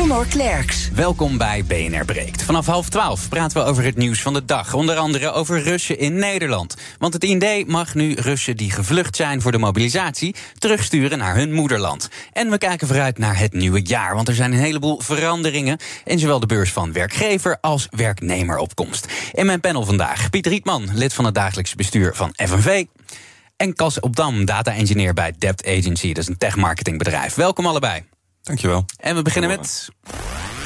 Conor Klerks. Welkom bij BNR Breekt. Vanaf half twaalf praten we over het nieuws van de dag. Onder andere over Russen in Nederland. Want het IND mag nu Russen die gevlucht zijn voor de mobilisatie... terugsturen naar hun moederland. En we kijken vooruit naar het nieuwe jaar. Want er zijn een heleboel veranderingen... in zowel de beurs van werkgever als werknemeropkomst. In mijn panel vandaag Piet Rietman, lid van het dagelijkse bestuur van FNV... En Cas Opdam, data-engineer bij Debt Agency. Dat is een tech-marketingbedrijf. Welkom allebei. Dankjewel. En we beginnen met...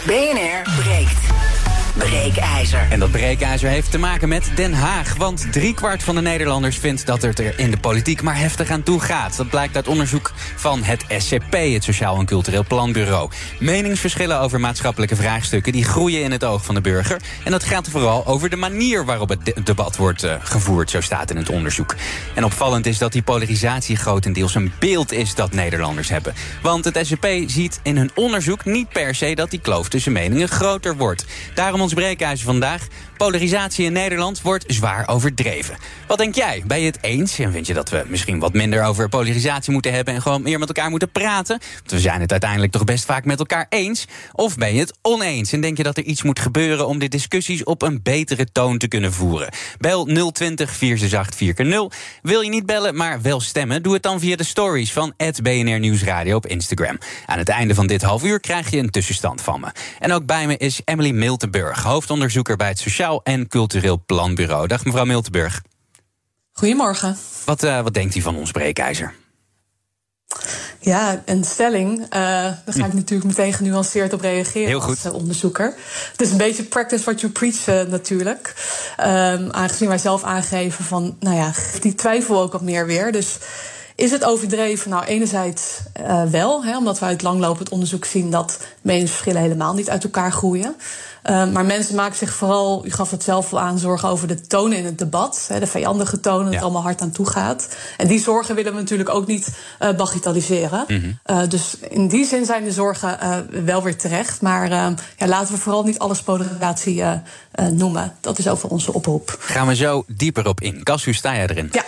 BNR breekt. Breekijzer. En dat breekijzer heeft te maken met Den Haag. Want driekwart van de Nederlanders vindt dat het er in de politiek maar heftig aan toe gaat. Dat blijkt uit onderzoek van het SCP, het Sociaal en Cultureel Planbureau. Meningsverschillen over maatschappelijke vraagstukken die groeien in het oog van de burger. En dat gaat vooral over de manier waarop het debat wordt uh, gevoerd, zo staat in het onderzoek. En opvallend is dat die polarisatie grotendeels een beeld is dat Nederlanders hebben. Want het SCP ziet in hun onderzoek niet per se dat die kloof tussen meningen groter wordt. Daarom ons breekijzer vandaag. Polarisatie in Nederland wordt zwaar overdreven. Wat denk jij? Ben je het eens? En vind je dat we misschien wat minder over polarisatie moeten hebben en gewoon meer met elkaar moeten praten? Want we zijn het uiteindelijk toch best vaak met elkaar eens. Of ben je het oneens en denk je dat er iets moet gebeuren om de discussies op een betere toon te kunnen voeren? Bel 020 468 4 Wil je niet bellen, maar wel stemmen? Doe het dan via de stories van BNR Nieuwsradio op Instagram. Aan het einde van dit half uur krijg je een tussenstand van me. En ook bij me is Emily Miltenburg, hoofdonderzoeker bij het Sociaal en Cultureel Planbureau. Dag mevrouw Miltenburg. Goedemorgen. Wat, uh, wat denkt u van ons breekijzer? Ja, een stelling. Uh, daar ga ik hm. natuurlijk meteen genuanceerd op reageren Heel goed. als uh, onderzoeker. Het is een beetje practice what you preach uh, natuurlijk. Um, aangezien wij zelf aangeven van, nou ja, die twijfel ook wat meer weer. Dus is het overdreven? Nou, enerzijds wel, hè, omdat we uit langlopend onderzoek zien dat meningsverschillen helemaal niet uit elkaar groeien. Uh, maar mensen maken zich vooral, u gaf het zelf al aan, zorgen over de toon in het debat. Hè, de vijandige toon, dat ja. het allemaal hard aan toe gaat. En die zorgen willen we natuurlijk ook niet uh, bagatelliseren. Mm -hmm. dus in die zin zijn de zorgen wel weer terecht. Maar ja, laten we vooral niet alles polarisatie noemen. Dat is over onze oproep. Gaan we zo dieper op in. Cas, hoe sta jij erin? Ja.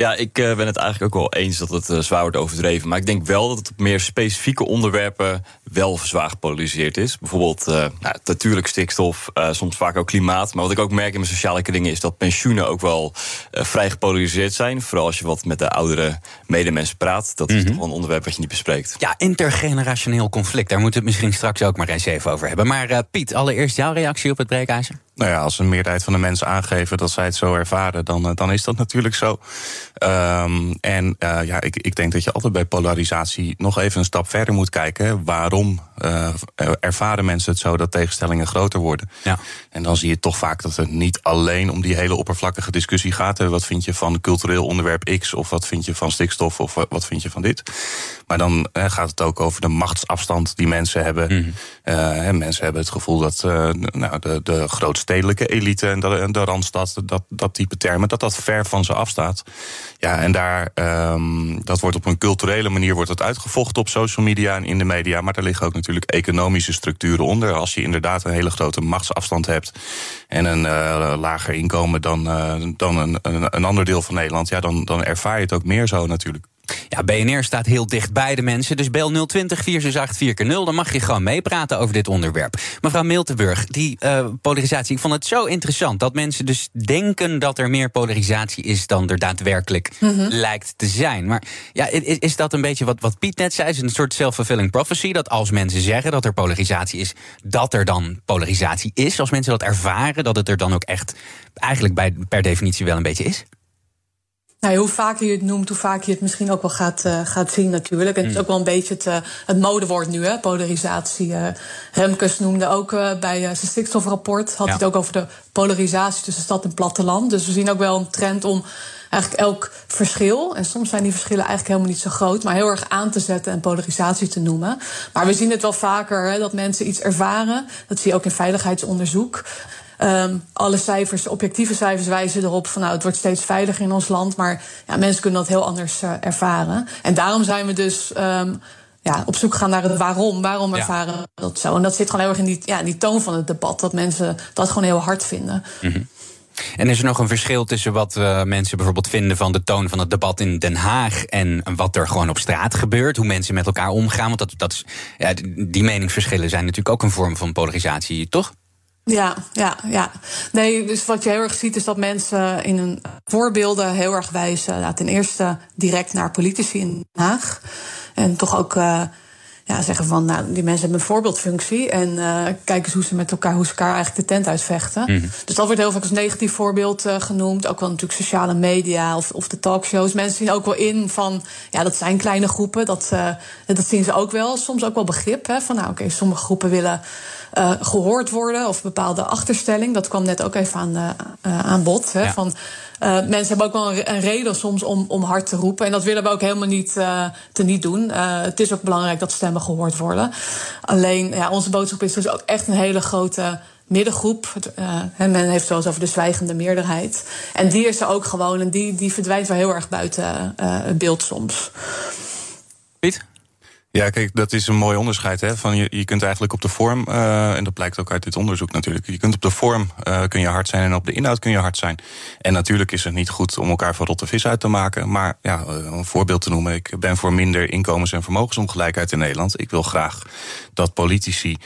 Ja, ik uh, ben het eigenlijk ook wel eens dat het uh, zwaar wordt overdreven. Maar ik denk wel dat het op meer specifieke onderwerpen wel zwaar gepolariseerd is. Bijvoorbeeld uh, nou, natuurlijk stikstof, soms vaak ook klimaat. Maar wat ik ook merk in mijn sociale kringen is dat pensioenen ook wel vrij gepolariseerd zijn. Vooral als je wat met de oudere medemensen praat. Dat is mm -hmm. toch wel een onderwerp wat je niet bespreekt. Ja, intergenerationeel conflict. Daar moeten we het misschien straks ook maar eens even over hebben. Maar Piet, allereerst jouw reactie op het breekijzer? Nou ja, als een meerderheid van de mensen aangeven dat zij het zo ervaren, dan, dan is dat natuurlijk zo. Um, en uh, ja, ik, ik denk dat je altijd bij polarisatie nog even een stap verder moet kijken. Waarom uh, ervaren mensen het zo dat tegenstellingen groter worden? Ja. En dan zie je toch vaak dat het niet alleen om die hele oppervlakkige discussie gaat. Wat vind je van cultureel onderwerp X? Of wat vind je van stikstof? Of wat vind je van dit? Maar dan gaat het ook over de machtsafstand die mensen hebben. Mm -hmm. mensen hebben het gevoel dat nou, de, de grootstedelijke elite en de, de randstad, dat, dat type termen, dat dat ver van ze afstaat. Ja, en daar, um, dat wordt op een culturele manier wordt het uitgevochten op social media en in de media. Maar er liggen ook natuurlijk economische structuren onder. Als je inderdaad een hele grote machtsafstand hebt en een uh, lager inkomen dan, uh, dan een, een, een ander deel van Nederland, ja, dan, dan ervaar je het ook meer zo natuurlijk. Ja, BNR staat heel dicht bij de mensen. Dus bel 020 468 4 Dan mag je gewoon meepraten over dit onderwerp. Mevrouw Miltenburg, die uh, polarisatie. Ik vond het zo interessant dat mensen dus denken dat er meer polarisatie is dan er daadwerkelijk mm -hmm. lijkt te zijn. Maar ja, is, is, dat een beetje wat, wat Piet net zei? Is een soort self-fulfilling prophecy? Dat als mensen zeggen dat er polarisatie is, dat er dan polarisatie is? Als mensen dat ervaren, dat het er dan ook echt eigenlijk bij, per definitie wel een beetje is? Nou, hoe vaker je het noemt, hoe vaker je het misschien ook wel gaat, uh, gaat zien natuurlijk. En het is ook wel een beetje het, uh, het modewoord nu, hè, polarisatie. Uh, Remkes noemde ook bij zijn stikstofrapport... had ja. hij het ook over de polarisatie tussen stad en platteland. Dus we zien ook wel een trend om eigenlijk elk verschil, en soms zijn die verschillen eigenlijk helemaal niet zo groot, maar heel erg aan te zetten en polarisatie te noemen. Maar we zien het wel vaker hè, dat mensen iets ervaren. Dat zie je ook in veiligheidsonderzoek. Um, alle cijfers, objectieve cijfers wijzen erop van nou, het wordt steeds veiliger in ons land. Maar ja, mensen kunnen dat heel anders uh, ervaren. En daarom zijn we dus um, ja, op zoek gaan naar het waarom. Waarom ervaren we dat zo? En dat zit gewoon heel erg in die, ja, die toon van het debat. Dat mensen dat gewoon heel hard vinden. Mm -hmm. En is er nog een verschil tussen wat uh, mensen bijvoorbeeld vinden van de toon van het debat in Den Haag en wat er gewoon op straat gebeurt, hoe mensen met elkaar omgaan? Want dat, dat is, ja, die meningsverschillen zijn natuurlijk ook een vorm van polarisatie, toch? Ja, ja, ja. Nee, dus wat je heel erg ziet is dat mensen in hun voorbeelden heel erg wijzen. Nou, ten eerste direct naar politici in Den Haag. En toch ook uh, ja, zeggen van, nou, die mensen hebben een voorbeeldfunctie. En uh, kijk eens hoe ze met elkaar, hoe ze elkaar eigenlijk de tent uitvechten. Mm -hmm. Dus dat wordt heel vaak als negatief voorbeeld uh, genoemd. Ook wel natuurlijk sociale media of, of de talkshows. Mensen zien ook wel in van, ja, dat zijn kleine groepen. Dat, dat zien ze ook wel. Soms ook wel begrip. Hè, van, nou, oké, okay, sommige groepen willen uh, gehoord worden of bepaalde achterstelling. Dat kwam net ook even aan, uh, aan bod. Hè, ja. van, uh, mensen hebben ook wel een, reden soms om, om hard te roepen. En dat willen we ook helemaal niet te niet doen. het is ook belangrijk dat stemmen gehoord worden. Alleen, ja, onze boodschap is dus ook echt een hele grote middengroep. Men heeft het wel eens over de zwijgende meerderheid. En die is er ook gewoon. En die, die verdwijnt wel heel erg buiten beeld soms. Piet? Ja, kijk, dat is een mooi onderscheid. Hè? Van je, je kunt eigenlijk op de vorm, uh, en dat blijkt ook uit dit onderzoek natuurlijk. Je kunt op de vorm uh, kun je hard zijn en op de inhoud kun je hard zijn. En natuurlijk is het niet goed om elkaar van rotte vis uit te maken. Maar ja, een voorbeeld te noemen. Ik ben voor minder inkomens- en vermogensongelijkheid in Nederland. Ik wil graag dat politici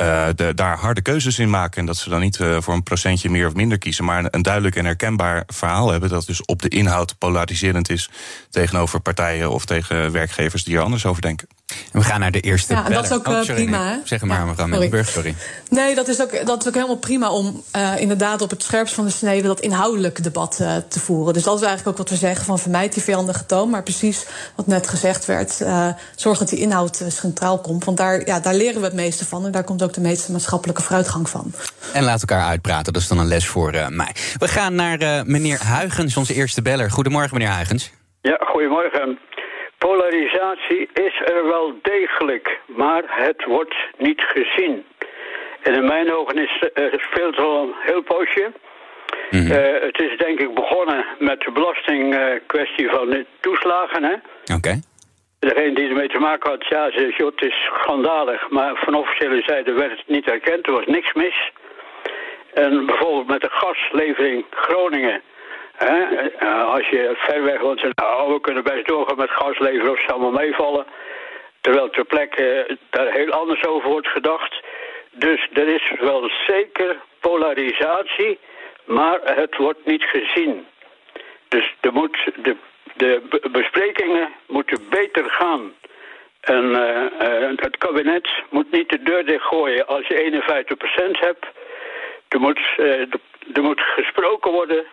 uh, de, daar harde keuzes in maken. En dat ze dan niet uh, voor een procentje meer of minder kiezen. Maar een, een, duidelijk en herkenbaar verhaal hebben. Dat dus op de inhoud polariserend is tegenover partijen of tegen werkgevers die er anders over denken. En we gaan naar de eerste. Ja, en dat is ook oh, sorry, prima. Nee. Zeg maar, ja, mevrouw Mellenburg, sorry. Nee, dat is, ook, dat is ook helemaal prima om uh, inderdaad op het scherpst van de snede dat inhoudelijke debat uh, te voeren. Dus dat is eigenlijk ook wat we zeggen van vermijd die vijandige toon. Maar precies wat net gezegd werd, uh, zorg dat die inhoud centraal komt. Want daar, ja, daar leren we het meeste van. En daar komt ook de meeste maatschappelijke vooruitgang van. En laat elkaar uitpraten, dat is dan een les voor mij. We gaan naar meneer Huigens, onze eerste beller. Goedemorgen, meneer Huigens. Ja, goedemorgen. Polarisatie is er wel degelijk, maar het wordt niet gezien. En in mijn ogen is, uh, speelt er al een heel poosje. Mm -hmm. uh, het is denk ik begonnen met de belastingkwestie uh, van de toeslagen. Oké. Okay. Degene die ermee te maken had, ja, ze het is schandalig. Maar van officiële zijde werd het niet erkend, er was niks mis. En bijvoorbeeld met de gaslevering Groningen... He, als je ver weg woont, nou, we kunnen best doorgaan met gas leveren of meevallen. Terwijl ter plekke daar heel anders over wordt gedacht. Dus er is wel zeker polarisatie, maar het wordt niet gezien. Dus er moet de, de besprekingen moeten beter gaan. En uh, uh, het kabinet moet niet de deur dichtgooien als je 51% hebt. Er moet, uh, er moet gesproken worden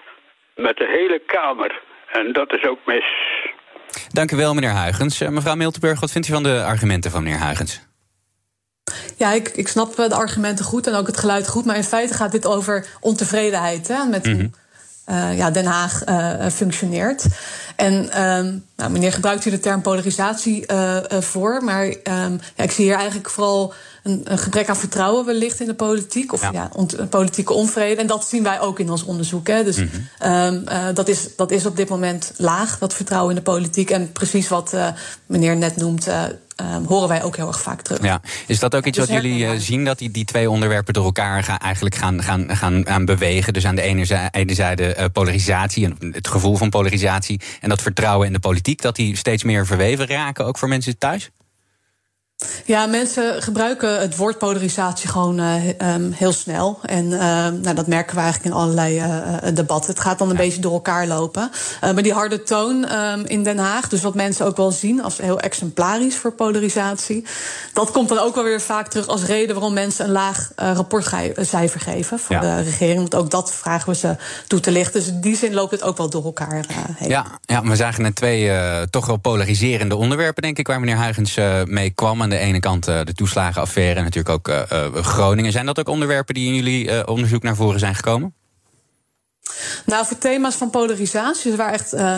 met de hele Kamer. En dat is ook mis. Dank u wel, meneer Huigens. Mevrouw Miltenburg, wat vindt u van de argumenten van meneer Huigens? Ja, ik, ik snap de argumenten goed en ook het geluid goed. Maar in feite gaat dit over ontevredenheid hè, met mm -hmm. Uh, ja, Den Haag uh, functioneert. En um, nou, meneer gebruikt u de term polarisatie voor. Maar um, ja, ik zie hier eigenlijk vooral een, een, gebrek aan vertrouwen wellicht in de politiek. Of ja. politieke onvrede. En dat zien wij ook in ons onderzoek. Hè. Dus mm -hmm. um, uh, dat, is, dat is op dit moment laag, dat vertrouwen in de politiek. En precies wat uh, meneer net noemt. Uh, Um, horen wij ook heel erg vaak terug. Ja. Is dat ook iets dus wat jullie uh, zien, dat die, die twee onderwerpen door elkaar gaan, eigenlijk gaan, gaan, gaan aan bewegen? Dus aan de ene zijde, ene zijde uh, polarisatie en het gevoel van polarisatie en dat vertrouwen in de politiek, dat die steeds meer verweven raken, ook voor mensen thuis? Ja, mensen gebruiken het woord polarisatie gewoon uh, um, heel snel. En uh, nou, dat merken we eigenlijk in allerlei uh, debatten. Het gaat dan een ja. beetje door elkaar lopen. maar die harde toon um, in Den Haag, dus wat mensen ook wel zien als heel exemplarisch voor polarisatie, dat komt dan ook wel weer vaak terug als reden waarom mensen een laag rapportcijfer geven voor ja. de regering. Want ook dat vragen we ze toe te lichten. Dus in die zin loopt het ook wel door elkaar heen. Ja, ja we zagen net twee toch wel polariserende onderwerpen, denk ik, waar meneer Huigens mee kwam aan de ene kant uh, de toeslagenaffaire en natuurlijk ook uh, Groningen. Zijn dat ook onderwerpen die in jullie onderzoek naar voren zijn gekomen? Nou, voor thema's van polarisatie, dus waar echt uh,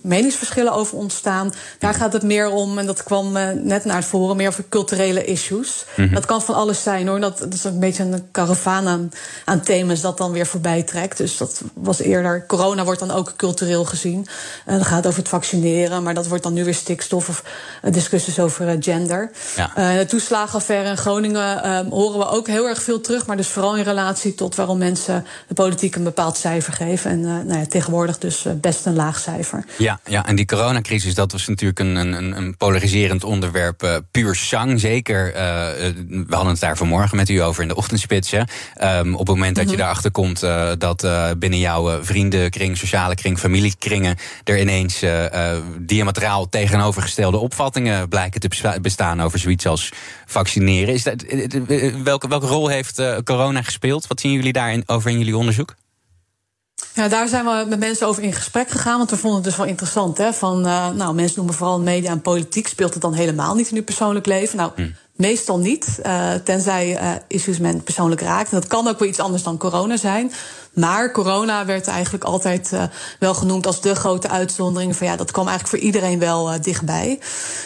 meningsverschillen over ontstaan, daar gaat het meer om, en dat kwam uh, net naar het forum, meer over culturele issues. Mm -hmm. Dat kan van alles zijn hoor. Dat, dat is een beetje een karavaan aan, aan, thema's dat dan weer voorbij trekt. Dus dat was eerder. Corona wordt dan ook cultureel gezien. Uh, dat gaat over het vaccineren, maar dat wordt dan nu weer stikstof of discussies over gender. Ja. de toeslagenaffaire in Groningen horen we ook heel erg veel terug, maar dus vooral in relatie tot waarom mensen de politiek een bepaald cijfer geven. En uh, nou ja, tegenwoordig dus uh, best een laag cijfer. Ja, ja, en die coronacrisis, dat was natuurlijk een, een, een polariserend onderwerp. Uh, puur sang, zeker. we hadden het daar vanmorgen met u over in de ochtendspitsen. Um, op het moment dat mm -hmm. je erachter komt dat binnen jouw vriendenkring, sociale kring, familiekringen... er ineens diametraal tegenovergestelde opvattingen blijken te bestaan over zoiets als vaccineren. Is dat, welke, welke rol heeft corona gespeeld? Wat zien jullie daarin over in jullie onderzoek? Ja, daar zijn we met mensen over in gesprek gegaan. Want we vonden het dus wel interessant. Hè, van, uh, nou, mensen noemen vooral media en politiek. Speelt het dan helemaal niet in uw persoonlijk leven? Nou, hm. meestal niet. Uh, tenzij uh, issues men persoonlijk raakt. En dat kan ook wel iets anders dan corona zijn. Maar corona werd eigenlijk altijd uh, wel genoemd als de grote uitzondering. Van ja, dat kwam eigenlijk voor iedereen wel uh, dichtbij.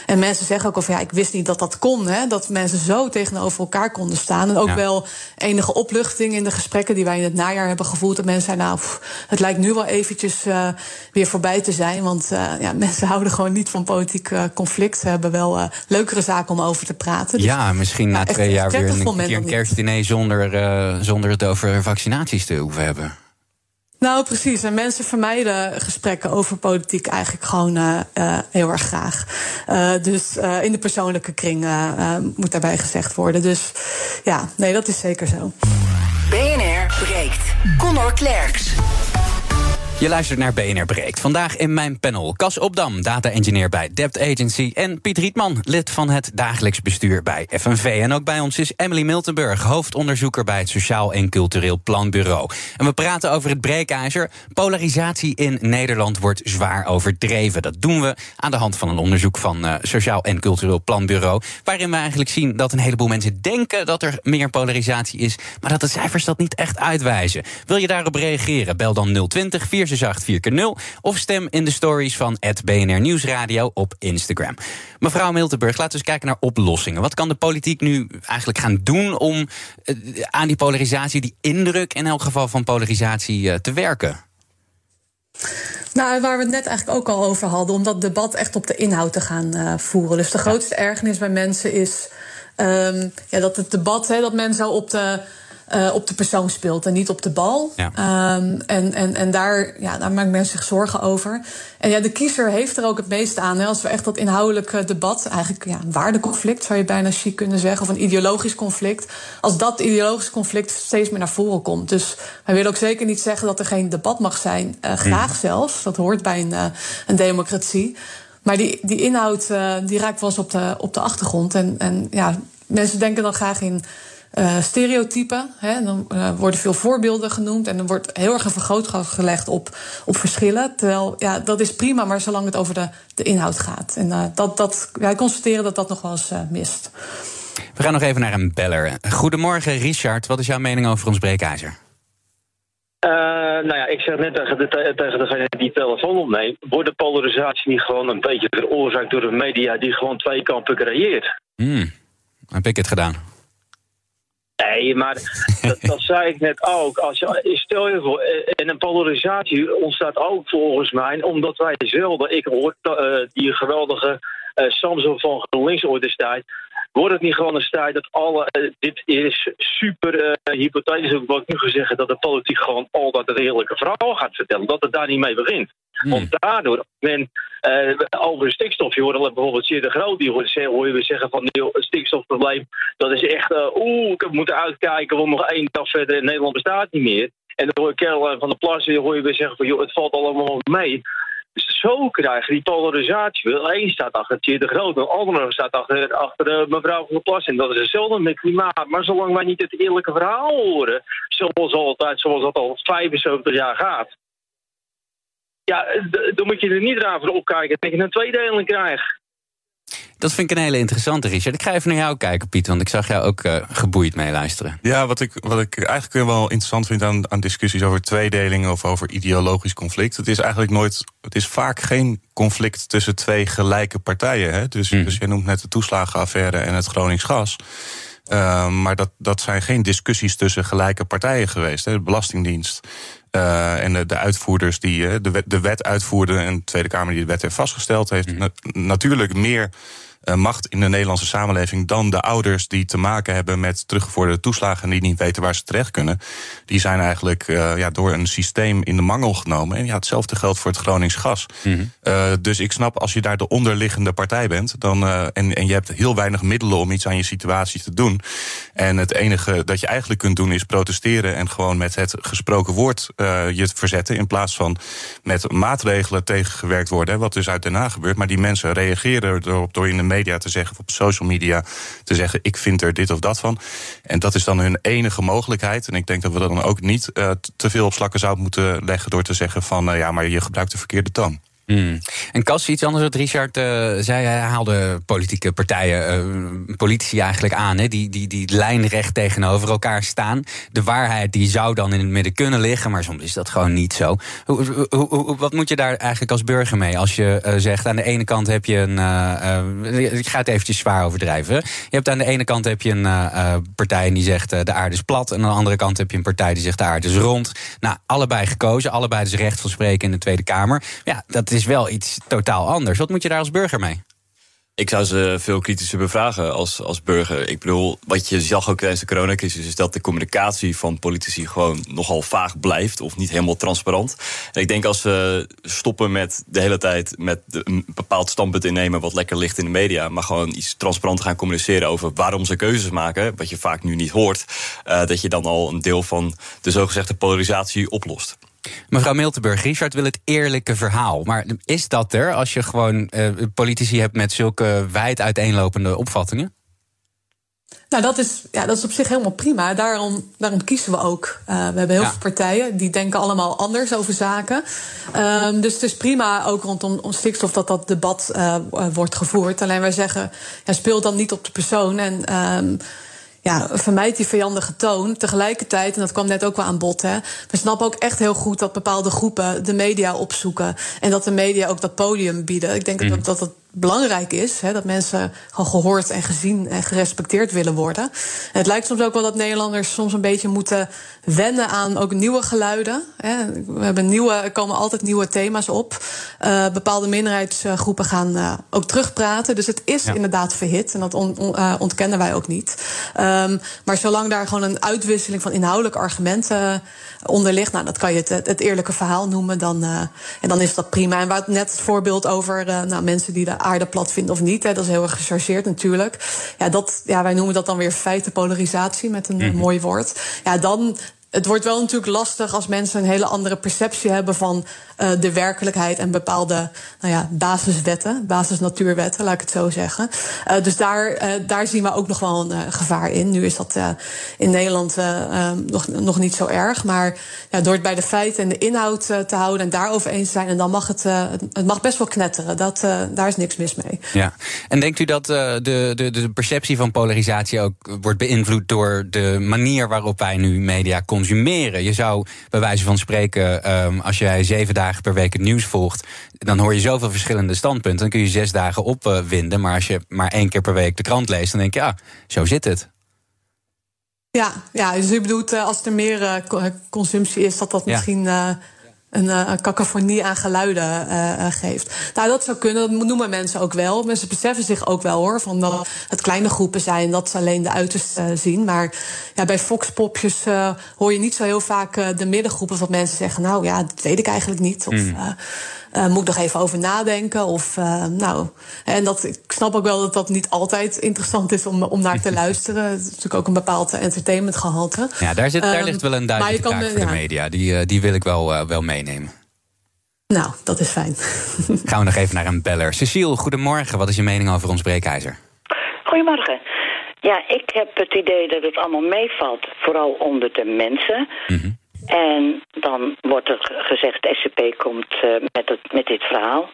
En mensen zeggen ook al van ja, ik wist niet dat dat kon. Hè, dat mensen zo tegenover elkaar konden staan. En ook ja. wel enige opluchting in de gesprekken die wij in het najaar hebben gevoerd. Dat mensen zeiden, nou, pff, het lijkt nu wel eventjes uh, weer voorbij te zijn. Want ja, mensen houden gewoon niet van politiek conflict. Ze hebben wel leukere zaken om over te praten. Dus, ja, misschien na twee jaar weer een, keer een kerstdiner zonder, zonder het over vaccinaties te hoeven hebben. Nou, precies. En mensen vermijden gesprekken over politiek eigenlijk gewoon uh, uh, heel erg graag. Uh, dus in de persoonlijke kring moet daarbij gezegd worden. Dus ja, nee, dat is zeker zo. BNR breekt. Connor Klerks. Je luistert naar BNR Breekt. Vandaag in mijn panel Cas Opdam, data-engineer bij Debt Agency... en Piet Rietman, lid van het dagelijks bestuur bij FNV. En ook bij ons is Emily Miltenburg, hoofdonderzoeker... bij het Sociaal en Cultureel Planbureau. En we praten over het breekijzer. Polarisatie in Nederland wordt zwaar overdreven. Dat doen we aan de hand van een onderzoek van uh, Sociaal en Cultureel Planbureau... waarin we eigenlijk zien dat een heleboel mensen denken... dat er meer polarisatie is, maar dat de cijfers dat niet echt uitwijzen. Wil je daarop reageren? Bel dan 020 4 4 of stem in de stories van het BNR Nieuwsradio op Instagram. Mevrouw Miltenburg, laten we eens kijken naar oplossingen. Wat kan de politiek nu eigenlijk gaan doen om uh, aan die polarisatie, die indruk in elk geval van polarisatie, uh, te werken? Nou, waar we het net eigenlijk ook al over hadden, om dat debat echt op de inhoud te gaan uh, voeren. Dus de grootste ergernis bij mensen is um, ja, dat het debat, hè, dat men zo op de uh, op de persoon speelt en niet op de bal. Ja. Um, en, en, en daar, ja, daar maken mensen zich zorgen over. En ja, de kiezer heeft er ook het meeste aan. Hè, als we echt dat inhoudelijke debat, eigenlijk ja, een waardeconflict zou je bijna chic kunnen zeggen, of een ideologisch conflict. Als dat ideologische conflict steeds meer naar voren komt. Dus wij willen ook zeker niet zeggen dat er geen debat mag zijn. Uh, graag mm. zelfs. Dat hoort bij een, uh, een democratie. Maar die, die inhoud die raakt wel eens op de, op de achtergrond. En, en ja, mensen denken dan graag in uh, stereotypen. Hè, dan uh, worden veel voorbeelden genoemd en er wordt heel erg een vergrootglas gelegd op, op verschillen. Terwijl ja, dat is prima, maar zolang het over de, de inhoud gaat. En uh, dat, dat, wij constateren dat dat nog wel eens mist. We gaan nog even naar een beller. Goedemorgen, Richard. Wat is jouw mening over ons breekijzer? Uh, nou ja, ik zeg net tegen, de, tegen degene die telefoon opneemt... wordt de polarisatie niet gewoon een beetje veroorzaakt door de media... die gewoon twee kampen creëert? Hmm, heb ik het gedaan? Nee, maar dat, dat, zei ik net ook. Als je, stel je voor, en een polarisatie ontstaat ook volgens mij, omdat wij zelden, ik hoor uh, die geweldige uh, Samson van GroenLinks ooit wordt het niet gewoon een tijd dat alle. Dit is super uh, hypothetisch, wat ik nu gezegd dat de politiek gewoon altijd de redelijke verhaal gaat vertellen. Dat het daar niet mee begint. Hmm. Want daardoor, men uh, over stikstof, je hoort bijvoorbeeld zeer de Groot, die hoor je weer zeggen van het stikstofprobleem, dat is echt, uh, oeh, ik moet uitkijken, want nog één dag verder in Nederland bestaat niet meer. En dan hoor je Kerel van de Plas, hoor je weer zeggen van joh, het valt allemaal mee. Dus zo krijgen die polarisatie. Een staat achter Thierry de Groot, de andere staat achter, achter mevrouw van der Plas. En dat is hetzelfde met klimaat. Maar zolang wij niet het eerlijke verhaal horen, zoals altijd, zoals dat al 75 jaar gaat, ja, dan moet je er niet raar voor opkijken dat je een tweedeling krijgt. Dat vind ik een hele interessante, Richard. Ik ga even naar jou kijken, Piet, want ik zag jou ook uh, geboeid meeluisteren. Ja, wat ik, wat ik eigenlijk wel interessant vind aan, aan discussies over tweedeling of over ideologisch conflict. Het is eigenlijk nooit, het is vaak geen conflict tussen twee gelijke partijen. Hè? Dus, mm. dus je noemt net de toeslagenaffaire en het Gronings gas. Uh, maar dat, dat zijn geen discussies tussen gelijke partijen geweest. Hè. De Belastingdienst uh, en de, de, uitvoerders die de, wet, de wet uitvoerden... en de Tweede Kamer die de wet heeft vastgesteld... heeft mm. natuurlijk meer macht in de Nederlandse samenleving dan de ouders die te maken hebben met teruggevorderde toeslagen en die niet weten waar ze terecht kunnen. Die zijn eigenlijk uh, ja, door een systeem in de mangel genomen. En ja, hetzelfde geldt voor het Gronings gas. Mm -hmm. uh, dus ik snap als je daar de onderliggende partij bent dan, en, en je hebt heel weinig middelen om iets aan je situatie te doen. En het enige dat je eigenlijk kunt doen is protesteren en gewoon met het gesproken woord je verzetten. In plaats van met maatregelen tegengewerkt worden. Wat dus uit Den Haag gebeurt. Maar die mensen reageren erop door in de media te zeggen, of op social media te zeggen: ik vind er dit of dat van. En dat is dan hun enige mogelijkheid. En ik denk dat we dan ook niet uh, te veel op slakken zouden moeten leggen door te zeggen: van uh, ja, maar je gebruikt de verkeerde toon. Hmm. En Cas, iets anders wat Richard uh, zei. Hij haalde politieke partijen, uh, politici eigenlijk aan... Hè, die, die, die lijnrecht tegenover elkaar staan. De waarheid die zou dan in het midden kunnen liggen... maar soms is dat gewoon niet zo. Wat moet je daar eigenlijk als burger mee? Als je uh, zegt, aan de ene kant heb je een... ik ga het eventjes zwaar overdrijven. Je hebt aan de ene kant heb je een partij die zegt... de aarde is plat. En aan de andere kant heb je een partij die zegt... de aarde is rond. Nou, allebei gekozen. Allebei dus recht van spreken in de Tweede Kamer. Ja, dat is is wel iets totaal anders. Wat moet je daar als burger mee? Ik zou ze veel kritischer bevragen als, als burger. Ik bedoel, wat je zag ook tijdens de coronacrisis... is dat de communicatie van politici gewoon nogal vaag blijft... of niet helemaal transparant. En ik denk als we stoppen met de hele tijd... met een bepaald standpunt innemen wat lekker ligt in de media... maar gewoon iets transparant gaan communiceren over waarom ze keuzes maken... wat je vaak nu niet hoort... Uh, dat je dan al een deel van de zogezegde polarisatie oplost. Mevrouw Miltenburg, Richard wil het eerlijke verhaal. Maar is dat er als je gewoon uh, politici hebt met zulke wijd uiteenlopende opvattingen? Nou, dat is, ja, dat is op zich helemaal prima. Daarom, daarom kiezen we ook. Uh, we hebben heel ja. veel partijen die denken allemaal anders over zaken. Um, dus het is prima ook rondom om stikstof dat dat debat uh, wordt gevoerd. Alleen wij zeggen, ja, speel dan niet op de persoon. En um, ja, vermijd die vijandige toon. Tegelijkertijd, en dat kwam net ook wel aan bod, hè, we snappen ook echt heel goed dat bepaalde groepen de media opzoeken. En dat de media ook dat podium bieden. Ik denk mm. dat, dat belangrijk is. Hè, dat mensen gewoon gehoord en gezien en gerespecteerd willen worden. En het lijkt soms ook wel dat Nederlanders soms een beetje moeten wennen aan ook nieuwe geluiden. Hè. We hebben nieuwe, er komen altijd nieuwe thema's op. Uh, bepaalde minderheidsgroepen gaan uh, ook terugpraten. Dus het is ja. inderdaad verhit. En dat on, on, uh, ontkennen wij ook niet. Um, maar zolang daar gewoon een uitwisseling van inhoudelijke argumenten onder ligt, nou, dat kan je het, het eerlijke verhaal noemen. Dan, en dan is dat prima. En waar net het voorbeeld over nou, mensen die de aarde plat vindt of niet. Hè, dat is heel erg gechargeerd natuurlijk. Ja, dat, ja, wij noemen dat dan weer feitenpolarisatie met een mm -hmm. mooi woord. Ja, dan het wordt wel natuurlijk lastig als mensen een hele andere perceptie hebben van uh, de werkelijkheid en bepaalde nou ja, basiswetten, basisnatuurwetten, laat ik het zo zeggen. Uh, dus daar, uh, daar zien we ook nog wel een gevaar in. Nu is dat in Nederland nog, nog niet zo erg. Maar ja, door het bij de feiten en de inhoud te houden en daarover eens te zijn, en dan mag het, het mag best wel knetteren. Dat, daar is niks mis mee. Ja. En denkt u dat de, de, de perceptie van polarisatie ook wordt beïnvloed door de manier waarop wij nu media? Je zou bij wijze van spreken, um, als jij zeven dagen per week het nieuws volgt, dan hoor je zoveel verschillende standpunten. Dan kun je zes dagen opwinden. Maar als je maar één keer per week de krant leest, dan denk je, ja, zo zit het. Ja, ja dus u bedoelt, als er meer consumptie is, dat dat ja. misschien een, uh, cacophonie aan geluiden uh, geeft. Nou, dat zou kunnen, dat noemen mensen ook wel. Mensen beseffen zich ook wel hoor, van dat het kleine groepen zijn, dat ze alleen de uiterste uh, zien. Maar ja, bij Foxpopjes hoor je niet zo heel vaak de middengroepen van mensen zeggen: Nou ja, dat weet ik eigenlijk niet. Of, mm. Uh, moet ik nog even over nadenken. Of, uh, nou, en dat, ik snap ook wel dat dat niet altijd interessant is om, om naar te luisteren. Het is natuurlijk ook een bepaald entertainmentgehalte. Ja, daar, zit, daar um, ligt wel een duidelijke taak voor ja. de media. Die, uh, die wil ik wel, uh, wel meenemen. Nou, dat is fijn. Gaan we nog even naar een beller. Cecile, goedemorgen. Wat is je mening over ons breekijzer? Goedemorgen. Ja, ik heb het idee dat het allemaal meevalt. Vooral onder de mensen. Mm -hmm. En dan wordt er gezegd, de SCP komt uh, met, het, met dit verhaal.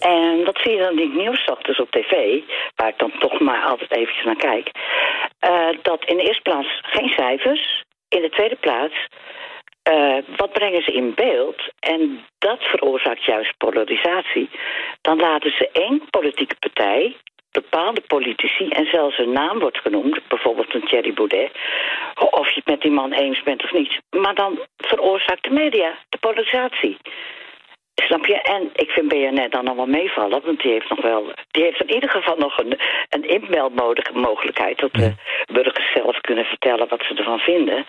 En dat zie je dan in het nieuws op tv, waar ik dan toch maar altijd eventjes naar kijk. Uh, dat in de eerste plaats geen cijfers. In de tweede plaats, uh, wat brengen ze in beeld? En dat veroorzaakt juist polarisatie. Dan laten ze één politieke partij bepaalde politici en zelfs een naam wordt genoemd, bijvoorbeeld een Thierry Baudet, of je het met die man eens bent of niet. Maar dan veroorzaakt de media de polarisatie. Snap je? En ik vind BNN dan wel meevallen, want die heeft nog wel, die heeft in ieder geval nog een, een inmeldmogelijkheid, dat de burgers zelf kunnen vertellen wat ze ervan vinden.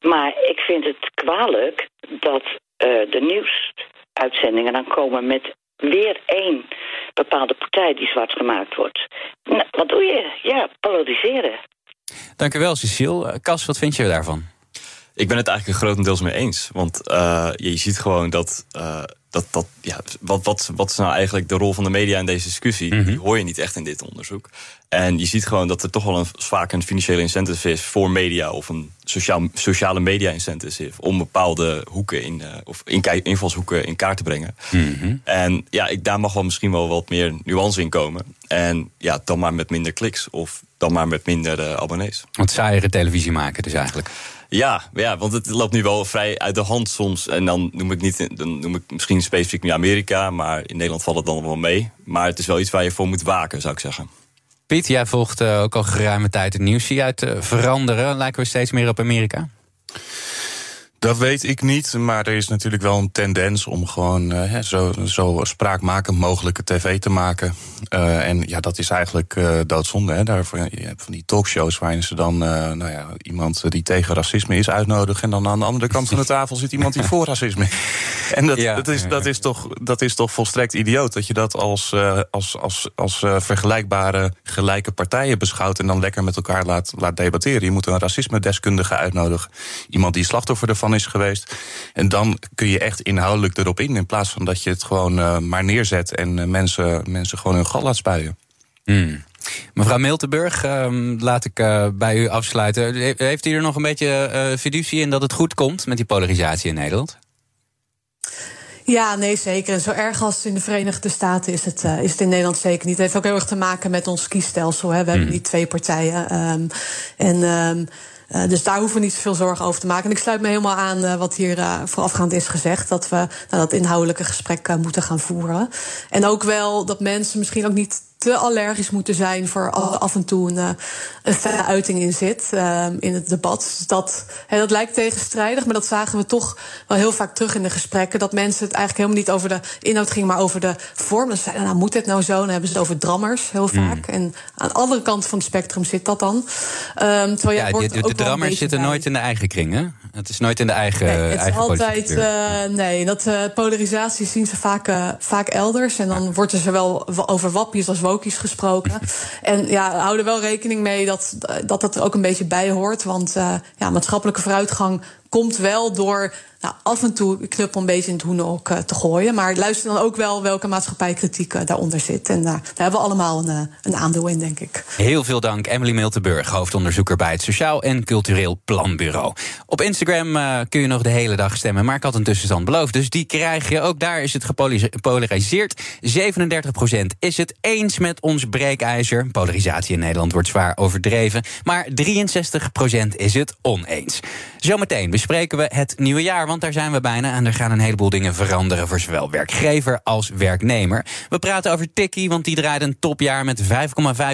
Maar ik vind het kwalijk dat uh, de nieuwsuitzendingen dan komen met weer één bepaalde partij die zwart gemaakt wordt. Nou, wat doe je? Ja, polariseren. Dank u wel, Cecile. Cas, wat vind je daarvan? Ik ben het eigenlijk grotendeels mee eens. Want uh, je ziet gewoon dat. Uh, dat, dat ja, wat, wat, wat is nou eigenlijk de rol van de media in deze discussie? Mm -hmm. Die hoor je niet echt in dit onderzoek. En je ziet gewoon dat er toch wel een, vaak een financiële incentive is voor media of een sociaal, sociale media incentive om bepaalde hoeken in, uh, of invalshoeken in kaart te brengen. Mm -hmm. En ja, ik, daar mag wel misschien wel wat meer nuance in komen. En ja, dan maar met minder kliks of dan maar met minder uh, abonnees. Want saaiere televisie maken dus eigenlijk. Ja, ja, want het loopt nu wel vrij uit de hand soms. En dan noem ik, niet, dan noem ik misschien specifiek nu Amerika, maar in Nederland valt het dan wel mee. Maar het is wel iets waar je voor moet waken, zou ik zeggen. Piet, jij volgt uh, ook al geruime tijd het nieuws. Zie je uh, veranderen? Lijken we steeds meer op Amerika? Dat weet ik niet, maar er is natuurlijk wel een tendens om gewoon uh, zo, zo spraakmakend mogelijke tv te maken. Uh, en ja, dat is eigenlijk uh, doodzonde. Hè? Daarvoor, je hebt van die talkshows waarin ze dan nou ja, iemand die tegen racisme is uitnodigen. En dan aan de andere kant van de tafel zit iemand die voor racisme is. En dat, ja, dat, is, dat, is toch, dat is toch volstrekt idioot dat je dat als, als, als, als vergelijkbare gelijke partijen beschouwt. En dan lekker met elkaar laat, laat debatteren. Je moet een racisme-deskundige uitnodigen. Iemand die slachtoffer ervan is geweest. En dan kun je echt inhoudelijk erop in. In plaats van dat je het gewoon uh, maar neerzet en uh, mensen, mensen gewoon hun gal laat spuien. Mm. Mevrouw Miltenburg, uh, laat ik uh, bij u afsluiten. Heeft u er nog een beetje fiducie in dat het goed komt met die polarisatie in Nederland? Ja, nee, zeker. En zo erg als in de Verenigde Staten is het, uh, is het in Nederland zeker niet. Het heeft ook heel erg te maken met ons kiesstelsel. Hè. We mm. hebben die twee partijen. Um, en um, uh, dus daar hoeven we niet zoveel zorgen over te maken. En ik sluit me helemaal aan uh, wat hier uh, voorafgaand is gezegd. Dat we nou, dat inhoudelijke gesprek moeten gaan voeren. En ook wel dat mensen misschien ook niet te allergisch moeten zijn voor af en toe een, een felle uiting in zit uh, in het debat. Dus dat, he, dat lijkt tegenstrijdig, maar dat zagen we toch wel heel vaak terug in de gesprekken. Dat mensen het eigenlijk helemaal niet over de inhoud ging, maar over de vorm. Dan zeiden, nou moet dit nou zo? Dan hebben ze het over drammers heel vaak. Mm. En aan de andere kant van het spectrum zit dat dan. Um, terwijl ja, de, de, de drammers zitten bij. nooit in de eigen kring, hè? Het is nooit in de eigen nee, het eigen is altijd, uh, nee, dat uh, polarisatie zien ze vaak, uh, vaak elders. En dan wordt er zowel over wappies als wokies gesproken. en ja, hou er wel rekening mee dat, dat dat er ook een beetje bij hoort. Want ja, maatschappelijke vooruitgang komt wel door nou, af en toe knuppel een beetje in het hoenok uh, te gooien. Maar luister dan ook wel welke maatschappijkritiek uh, daaronder zit. En uh, daar hebben we allemaal een, een, aandeel in, denk ik. Heel veel dank, Emily Miltenburg, hoofdonderzoeker bij het Sociaal en Cultureel Planbureau. Op Instagram kun je nog de hele dag stemmen, maar ik had een tussenstand beloofd. Dus die krijg je. Ook daar is het gepolariseerd. 37% is het eens met ons breekijzer. Polarisatie in Nederland wordt zwaar overdreven. Maar 63% is het oneens. Zometeen bespreken we het nieuwe jaar want daar zijn we bijna. En er gaan een heleboel dingen veranderen voor zowel werkgever als werknemer. We praten over Tikkie, want die draait een topjaar met 5,5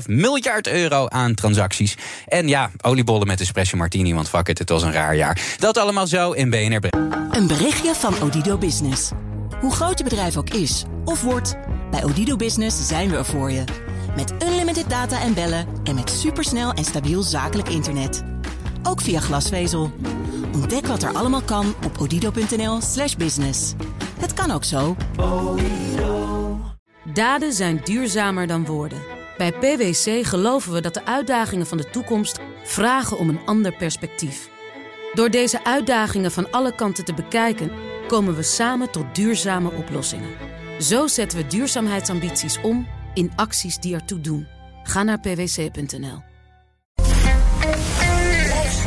miljard euro aan transacties. En ja, oliebollen met espresso martini, want fuck it, het was een raar jaar. Dat allemaal zo in BNR. Een berichtje van Odido Business. Hoe groot je bedrijf ook is of wordt, bij Odido Business zijn we er voor je. Met unlimited data en bellen en met supersnel en stabiel zakelijk internet. Ook via glasvezel. Ontdek wat er allemaal kan op odido.nl/slash business. Het kan ook zo. Daden zijn duurzamer dan woorden. Bij PwC geloven we dat de uitdagingen van de toekomst vragen om een ander perspectief. Door deze uitdagingen van alle kanten te bekijken, komen we samen tot duurzame oplossingen. Zo zetten we duurzaamheidsambities om in acties die ertoe doen. Ga naar pwc.nl.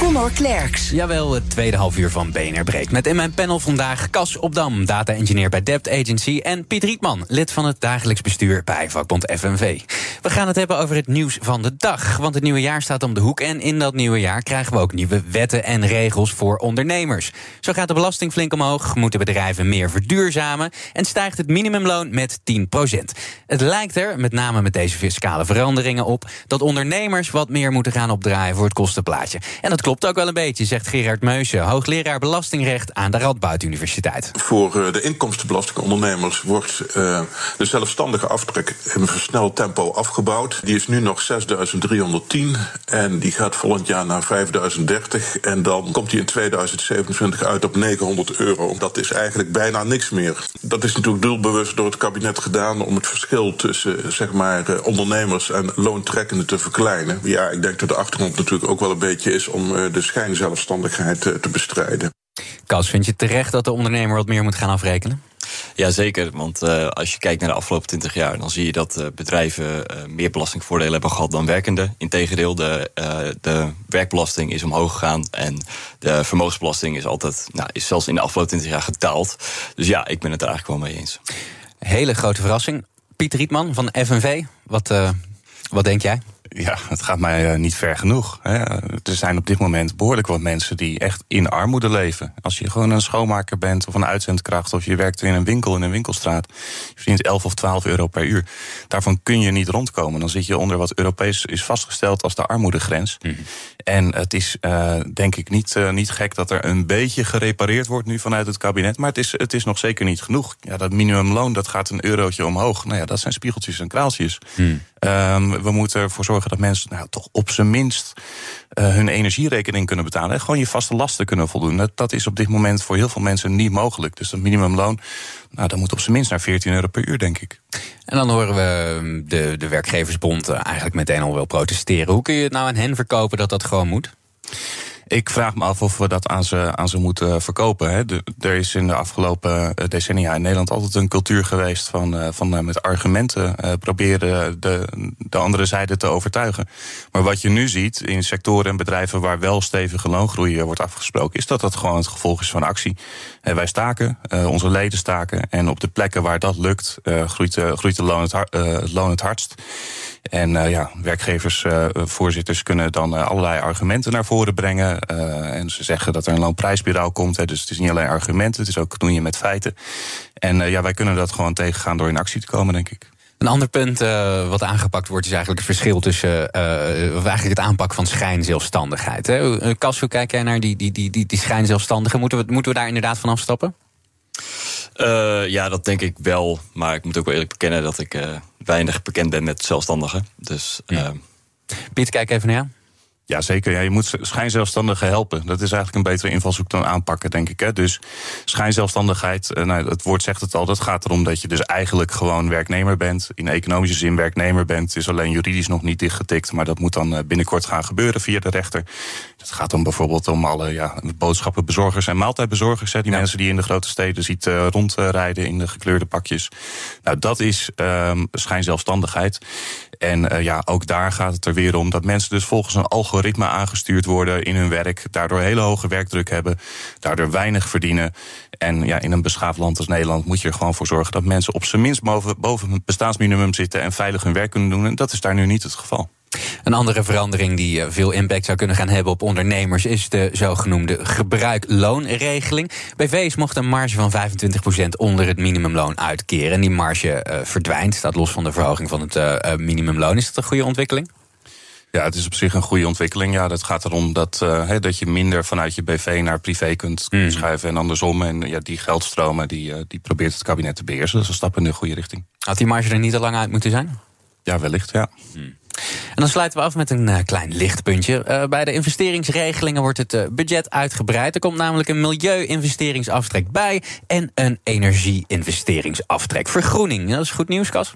Conor Klerks. Jawel, het tweede half uur van BNR breekt. Met in mijn panel vandaag Cas Opdam, data-engineer bij Debt Agency... en Piet Rietman, lid van het dagelijks bestuur bij vakbond FNV. We gaan het hebben over het nieuws van de dag. Want het nieuwe jaar staat om de hoek en in dat nieuwe jaar... krijgen we ook nieuwe wetten en regels voor ondernemers. Zo gaat de belasting flink omhoog, moeten bedrijven meer verduurzamen... en stijgt het minimumloon met 10% Het lijkt er, met name met deze fiscale veranderingen op... dat ondernemers wat meer moeten gaan opdraaien voor het kostenplaatje. En dat klopt ook wel een beetje, zegt Gerard Meusje, hoogleraar belastingrecht aan de Radboud Universiteit. Voor eh, de inkomstenbelastingondernemers wordt uh, de zelfstandige aftrek in versneld tempo afgebouwd. Die is nu nog 6.310 en die gaat volgend jaar naar 5.030. En dan komt die in 2027 uit op 900 euro. Dat is eigenlijk bijna niks meer. Dat is natuurlijk doelbewust door het kabinet gedaan om het verschil tussen zeg maar, ondernemers en loontrekkenden te verkleinen. Ja, ik denk dat de achtergrond natuurlijk ook wel een beetje is om eh, de schijnzelfstandigheid te bestrijden. Kas, vind je terecht dat de ondernemer wat meer moet gaan afrekenen? Ja, zeker. Want uh, als je kijkt naar de afgelopen 20 jaar, dan zie je dat uh, bedrijven uh, meer belastingvoordelen hebben gehad dan werkenden. Integendeel, de, de werkbelasting is omhoog gegaan en de vermogensbelasting is altijd, nou, is zelfs in de afgelopen 20 jaar gedaald. Dus ja, ik ben het er eigenlijk wel mee eens. Hele grote verrassing. Piet Rietman van FNV, wat, wat denk jij? Ja, het gaat mij uh, niet ver genoeg. Hè. Er zijn op dit moment behoorlijk wat mensen die echt in armoede leven. Als je gewoon een schoonmaker bent of een uitzendkracht... of je werkt in een winkel in een winkelstraat... je verdient 11 of 12 euro per uur. Daarvan kun je niet rondkomen. Dan zit je onder wat Europees is vastgesteld als de armoedegrens. Mm -hmm. En het is uh, denk ik niet, uh, niet gek dat er een beetje gerepareerd wordt... nu vanuit het kabinet, maar het is, het is nog zeker niet genoeg. Ja, dat minimumloon dat gaat een eurotje omhoog. Nou ja, dat zijn spiegeltjes en kraaltjes. Mm. Um, we moeten ervoor zorgen dat mensen nou, toch op zijn minst uh, hun energierekening kunnen betalen. En gewoon je vaste lasten kunnen voldoen. Dat, dat, is op dit moment voor heel veel mensen niet mogelijk. Dus dat minimumloon, nou, dat moet op zijn minst naar 14 euro per uur, denk ik. En dan horen we de, de werkgeversbond eigenlijk meteen al wel protesteren. Hoe kun je het nou aan hen verkopen dat dat gewoon moet? Ik vraag me af of we dat aan ze, aan ze moeten verkopen. Hè. Er is in de afgelopen decennia in Nederland altijd een cultuur geweest van, van met argumenten uh, proberen de, de andere zijde te overtuigen. Maar wat je nu ziet in sectoren en bedrijven waar wel stevige loongroei wordt afgesproken, is dat dat gewoon het gevolg is van actie. Wij staken, onze leden staken. En op de plekken waar dat lukt, groeit, groeit de loon het, loon het hardst. En ja, werkgeversvoorzitters kunnen dan allerlei argumenten naar voren brengen. Uh, en ze zeggen dat er een loonprijsspiraal komt. Hè, dus het is niet alleen argumenten, het is ook knoeien met feiten. En uh, ja, wij kunnen dat gewoon tegengaan door in actie te komen, denk ik. Een ander punt uh, wat aangepakt wordt, is eigenlijk het verschil tussen. Uh, of eigenlijk het aanpak van schijnzelfstandigheid. Hè? Kas, hoe kijk jij naar die, die, die, die, die schijnzelfstandigen? Moeten we, moeten we daar inderdaad van afstappen? Uh, ja, dat denk ik wel. Maar ik moet ook wel eerlijk bekennen dat ik weinig bekend ben met zelfstandigen. Dus. Ja. Piet, kijk even naar jou. Ja, zeker. Ja, je moet schijnzelfstandigen helpen. Dat is eigenlijk een betere invalshoek dan aanpakken, denk ik. Hè. Dus schijnzelfstandigheid, nou, het woord zegt het al, dat gaat erom dat je dus eigenlijk gewoon werknemer bent. In economische zin werknemer bent. Het is alleen juridisch nog niet dichtgetikt, maar dat moet dan binnenkort gaan gebeuren via de rechter. Het gaat dan bijvoorbeeld om alle ja, boodschappenbezorgers en maaltijdbezorgers. Hè, die ja. mensen die in de grote steden ziet uh, rondrijden in de gekleurde pakjes. Nou, dat is um, schijnzelfstandigheid. En uh, ja, ook daar gaat het er weer om dat mensen dus volgens een algoritme aangestuurd worden in hun werk. Daardoor hele hoge werkdruk hebben. Daardoor weinig verdienen. En ja, in een beschaafd land als Nederland moet je er gewoon voor zorgen dat mensen op zijn minst boven, boven het bestaansminimum zitten en veilig hun werk kunnen doen. En dat is daar nu niet het geval. Een andere verandering die veel impact zou kunnen gaan hebben op ondernemers is de zogenoemde gebruikloonregeling. BV's mochten een marge van 25% onder het minimumloon uitkeren. En die marge uh, verdwijnt, staat los van de verhoging van het uh, minimumloon. Is dat een goede ontwikkeling? Ja, het is op zich een goede ontwikkeling. Ja, het gaat erom dat, uh, he, dat je minder vanuit je BV naar privé kunt mm. schuiven en andersom. En ja, die geldstromen die, die probeert het kabinet te beheersen. Dat is een stap in de goede richting. Had die marge er niet al lang uit moeten zijn? Ja, wellicht, ja. Mm. En dan sluiten we af met een uh, klein lichtpuntje. Uh, bij de investeringsregelingen wordt het uh, budget uitgebreid. Er komt namelijk een milieu-investeringsaftrek bij en een energie-investeringsaftrek. Vergroening, dat is goed nieuws, Kas?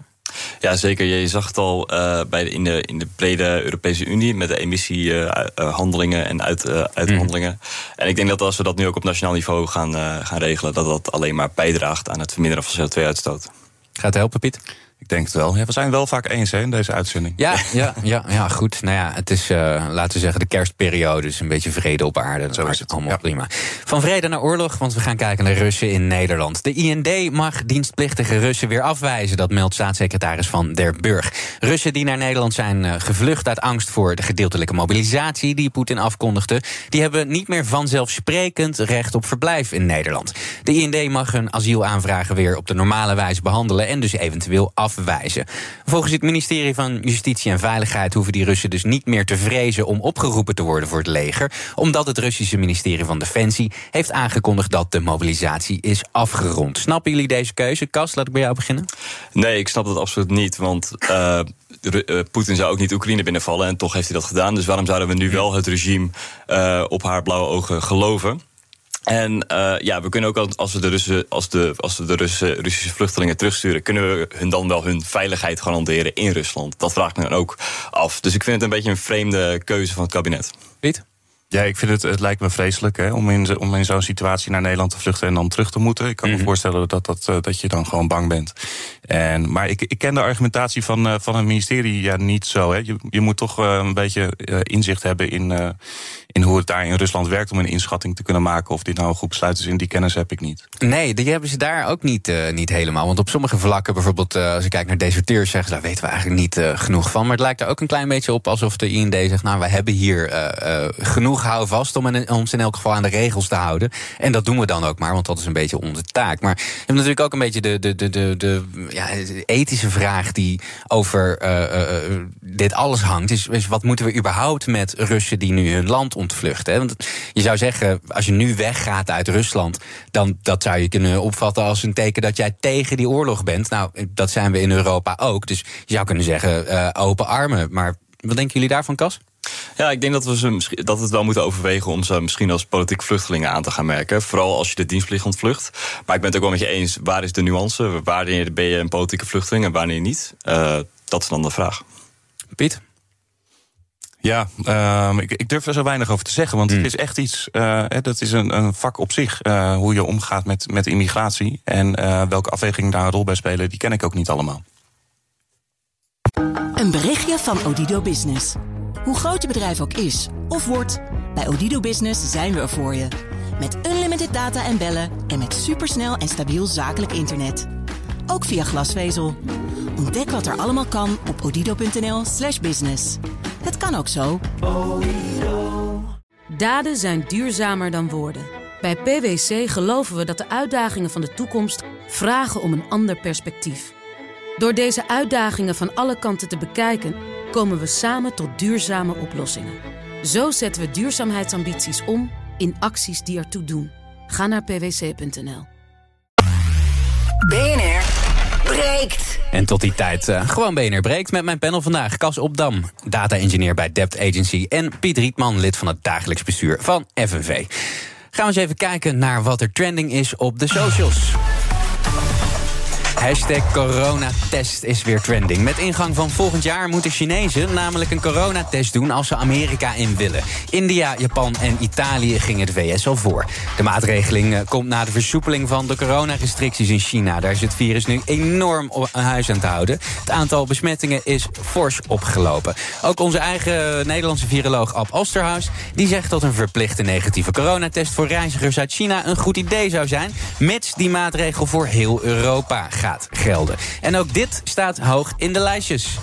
Ja, zeker. Je zag het al uh, bij de, in, de, in de brede Europese Unie met de emissiehandelingen uh, en uit, uithandelingen. Mm. En ik denk dat als we dat nu ook op nationaal niveau gaan, gaan regelen, dat dat alleen maar bijdraagt aan het verminderen van CO2-uitstoot. Gaat het helpen, Piet? Ik denk het wel. Ja, we zijn wel vaak eens hè, in deze uitzending. Ja, ja, ja, ja, goed. Nou ja, het is, uh, laten we zeggen, de kerstperiode. Dus een beetje vrede op aarde. Zo is het allemaal ja. prima. Van vrede naar oorlog, want we gaan kijken naar Russen in Nederland. De IND mag dienstplichtige Russen weer afwijzen. Dat meldt staatssecretaris Van der Burg. Russen die naar Nederland zijn uh, gevlucht uit angst voor de gedeeltelijke mobilisatie die Poetin afkondigde. Die hebben niet meer vanzelfsprekend recht op verblijf in Nederland. De IND mag hun asielaanvragen weer op de normale wijze behandelen. En dus eventueel afwijzen afwijzen. Volgens het ministerie van Justitie en Veiligheid hoeven die Russen dus niet meer te vrezen om opgeroepen te worden voor het leger, omdat het Russische ministerie van Defensie heeft aangekondigd dat de mobilisatie is afgerond. Snappen jullie deze keuze? Kas, laat ik bij jou beginnen. Nee, ik snap dat absoluut niet, want. Uh... Poetin zou ook niet Oekraïne binnenvallen en toch heeft hij dat gedaan. Dus waarom zouden we nu wel het regime uh, op haar blauwe ogen geloven? En uh, ja, we kunnen ook als we de, Russen, als de, als we de Russen, Russische vluchtelingen terugsturen, kunnen we hun dan wel hun veiligheid garanderen in Rusland? Dat vraagt me dan ook af. Dus ik vind het een beetje een vreemde keuze van het kabinet. Piet? Ja, ik vind het, het lijkt me vreselijk hè, om in, om in zo'n situatie naar Nederland te vluchten en dan terug te moeten. Ik kan me voorstellen dat, dat, dat je dan gewoon bang bent. En, maar ik, ik ken de argumentatie van, van het ministerie ja, niet zo. Hè. Je, je moet toch een beetje inzicht hebben in, in hoe het daar in Rusland werkt om een inschatting te kunnen maken of dit nou een goed besluit is. In die kennis heb ik niet. Nee, die hebben ze daar ook niet, uh, niet helemaal. Want op sommige vlakken, bijvoorbeeld uh, als ik kijk naar deserteurs, zeggen ze daar weten we eigenlijk niet uh, genoeg van. Maar het lijkt er ook een klein beetje op alsof de IND zegt, nou we hebben hier genoeg houvast om ons in elk geval aan de regels te houden. En dat doen we dan ook maar, want dat is een beetje onze taak. Maar je hebt natuurlijk ook een beetje de, de, de, de, de, ja, ethische vraag die over dit alles hangt. Is, wat moeten we überhaupt met Russen die nu hun land ontvluchten? Want je zou zeggen, als je nu weggaat uit Rusland, dan dat zou je kunnen opvatten als een teken dat jij tegen die oorlog bent. Nou, dat zijn we in Europa ook. Dus je zou kunnen zeggen, open armen. Maar wat denken jullie daarvan, Cas? Ja, ik denk dat we, ze, dat we het wel moeten overwegen om ze misschien als politiek vluchtelingen aan te gaan merken. Vooral als je de dienstplicht ontvlucht. Maar ik ben het ook wel met je eens, waar is de nuance? Wanneer ben je een politieke vluchteling en wanneer niet? Uh, dat is dan de vraag. Piet? Ja, uh, ik, ik, durf er zo weinig over te zeggen. Want mm. het is echt iets, uh, dat is een, een, vak op zich. Uh, hoe je omgaat met, met immigratie. En welke afwegingen daar een rol bij spelen, die ken ik ook niet allemaal. Een berichtje van Odido Business. Hoe groot je bedrijf ook is of wordt, bij Odido Business zijn we er voor je. Met unlimited data en bellen en met supersnel en stabiel zakelijk internet. Ook via glasvezel. Ontdek wat er allemaal kan op odido.nl/slash business. Het kan ook zo. Daden zijn duurzamer dan woorden. Bij PwC geloven we dat de uitdagingen van de toekomst vragen om een ander perspectief. Door deze uitdagingen van alle kanten te bekijken, komen we samen tot duurzame oplossingen. Zo zetten we duurzaamheidsambities om in acties die ertoe doen. Ga naar pwc.nl. BNR breekt. En tot die tijd uh, gewoon BNR breekt met mijn panel vandaag. Cas Opdam, data-engineer bij Debt Agency... en Piet Rietman, lid van het dagelijks bestuur van FNV. Gaan we eens even kijken naar wat er trending is op de socials. Hashtag coronatest is weer trending. Met ingang van volgend jaar moeten Chinezen namelijk een coronatest doen als ze Amerika in willen. India, Japan en Italië gingen de VS al voor. De maatregeling eh, komt na de versoepeling van de coronarestricties in China. Daar is het virus nu enorm op huis aan te houden. Het aantal besmettingen is fors opgelopen. Ook onze eigen Nederlandse viroloog Ab Osterhaus... die zegt dat een verplichte negatieve coronatest voor reizigers uit China... een goed idee zou zijn, mits die maatregel voor heel Europa gaat gelden. En ook dit staat hoog in de lijstjes.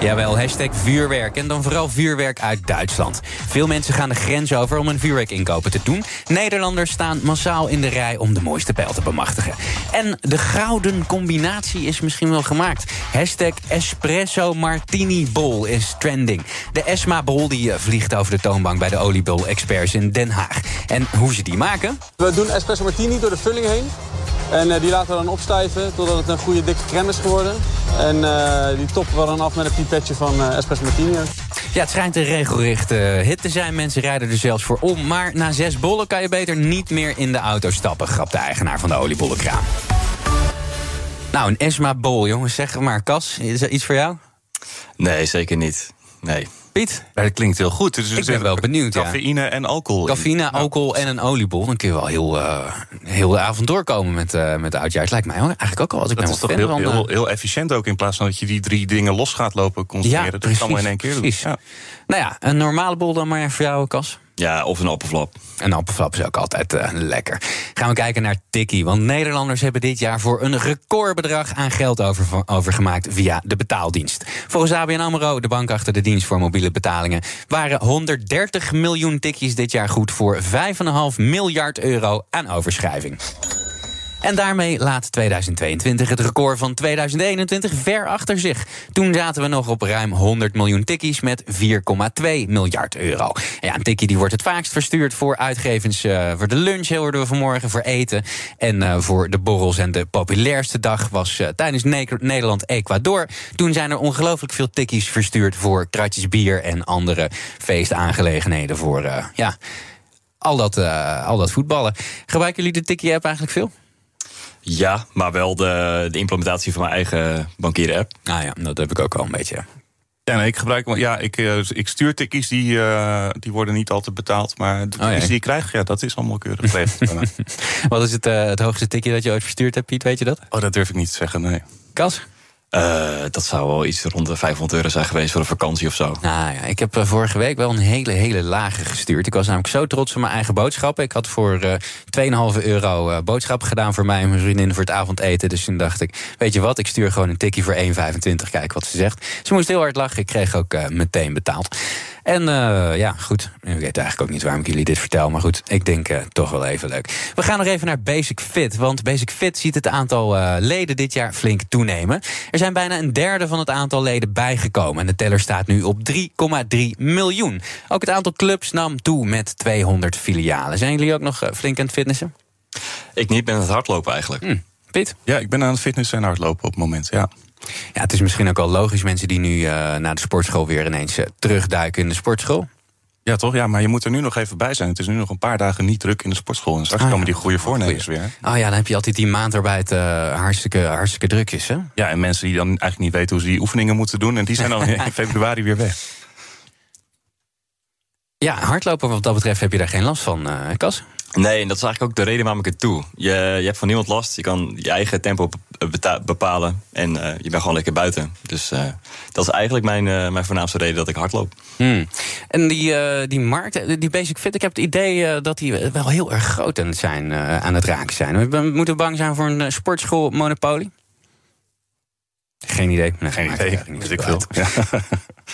Jawel, hashtag vuurwerk. En dan vooral vuurwerk uit Duitsland. Veel mensen gaan de grens over om een vuurwerk inkopen te doen. Nederlanders staan massaal in de rij om de mooiste pijl te bemachtigen. En de gouden combinatie is misschien wel gemaakt. Hashtag espresso martini bol is trending. De Esma bol die eh, vliegt over de toonbank bij de oliebol experts in Den Haag. En hoe ze die maken? We doen espresso martini door de vulling heen. En uh, die laten we dan opstijven totdat het een goede dikke crème is geworden. En uh, die toppen we dan af met een pipetje van uh, espresso martini. Ja, het schijnt een regelrechte hit te zijn. Mensen rijden er zelfs voor om. Maar na zes bollen kan je beter niet meer in de auto stappen, grapt de eigenaar van de oliebollenkraam. Nou, een Esma bol, jongens, zeg maar. Kas, is dat iets voor jou? Nee, zeker niet. Nee. Piet? dat klinkt heel goed. Dus ik ben wel benieuwd. Cafeïne en alcohol. Cafeïne, alcohol en een oliebol. Dan kun je wel heel, uh, heel de avond doorkomen met, uh, met de oudjaar. Het lijkt mij eigenlijk ook al. Als ik dat is toch heel, heel, heel, efficiënt ook. In plaats van dat je die drie dingen los gaat lopen consumeren. Ja, dat precies, kan wel in één keer doen. Ja. Nou ja, een normale bol dan maar voor jou, Kas. Ja, of een appelflap. Een appelflap is ook altijd uh, lekker. Gaan we kijken naar Tikkie. Want Nederlanders hebben dit jaar voor een recordbedrag aan geld over, overgemaakt via de betaaldienst. Volgens ABN AMRO, de bank achter de dienst voor mobiele betalingen, waren 130 miljoen tikkies dit jaar goed voor 5,5 miljard euro aan overschrijving. En daarmee laat 2022 het record van 2021 ver achter zich. Toen zaten we nog op ruim 100 miljoen tikkies met 4,2 miljard euro. Ja, een tikkie die wordt het vaakst verstuurd voor uitgevens uh, voor de lunch, hoorden we vanmorgen, voor eten en uh, voor de borrels. En de populairste dag was uh, tijdens ne Nederland-Ecuador. Toen zijn er ongelooflijk veel tikkies verstuurd voor kratjes bier en andere feestaangelegenheden voor, ja, al dat, al dat voetballen. Gebruiken jullie de tikkie-app eigenlijk veel? Ja, maar wel de, de implementatie van mijn eigen bankieren-app. Nou ja, dat heb ik ook al een beetje. Ja, nee, ik gebruik, ja, ik, uh, ik stuur tikkies die, uh, die worden niet altijd betaald. Maar de oh, ja. die ik krijg, ja, dat is allemaal keurig geregeld. Wat is het, uh, het hoogste tikje dat je ooit verstuurd hebt, Piet? Weet je dat? Oh, dat durf ik niet te zeggen, nee. Kas? Uh, dat zou wel iets rond de 500 euro zijn geweest voor een vakantie of zo. Nou ja, ik heb uh, vorige week wel een hele, hele lage gestuurd. Ik was namelijk zo trots op mijn eigen boodschappen. Ik had voor uh, 2,5 euro boodschappen gedaan voor mij en mijn vriendin voor het avondeten. Dus toen dacht ik, weet je wat, ik stuur gewoon een tikkie voor 1,25. Kijk wat ze zegt. Ze moest heel hard lachen. Ik kreeg ook meteen betaald. En uh, ja, goed. Ik weet eigenlijk ook niet waarom ik jullie dit vertel. Maar goed, ik denk uh, toch wel even leuk. We gaan nog even naar Basic Fit. Want Basic Fit ziet het aantal uh, leden dit jaar flink toenemen. Er zijn bijna een derde van het aantal leden bijgekomen. En de teller staat nu op 3,3 miljoen. Ook het aantal clubs nam toe met 200 filialen. Zijn jullie ook nog flink aan het fitnessen? Ik niet, ben aan het hardlopen eigenlijk. Hm. Piet? Ja, ik ben aan het fitnessen en hardlopen op het moment, ja. Ja, het is misschien ook al logisch, mensen die nu uh, naar de sportschool weer ineens uh, terugduiken in de sportschool. Ja, toch? Ja, maar je moet er nu nog even bij zijn. Het is nu nog een paar dagen niet druk in de sportschool. En straks ah, komen die goede voornemens weer. Oh ja, dan heb je altijd die maand waarbij het uh, hartstikke, hartstikke druk is, hè? Ja, en mensen die dan eigenlijk niet weten hoe ze die oefeningen moeten doen. En die zijn dan in februari weer weg. Ja, hardlopen wat dat betreft heb je daar geen last van, uh, Kas? Nee, en dat is eigenlijk ook de reden waarom ik het doe. Je, je hebt van niemand last. Je kan je eigen tempo bepalen. En uh, je bent gewoon lekker buiten. Dus uh, dat is eigenlijk mijn, uh, mijn voornaamste reden dat ik hardloop. Hmm. En die, die markt, die Basic Fit, ik heb het idee dat die wel heel erg groot aan het, zijn, aan het raken zijn. We moeten bang zijn voor een sportschool monopolie? Geen idee. Nee, Geen idee. Niet ik veel. Ja.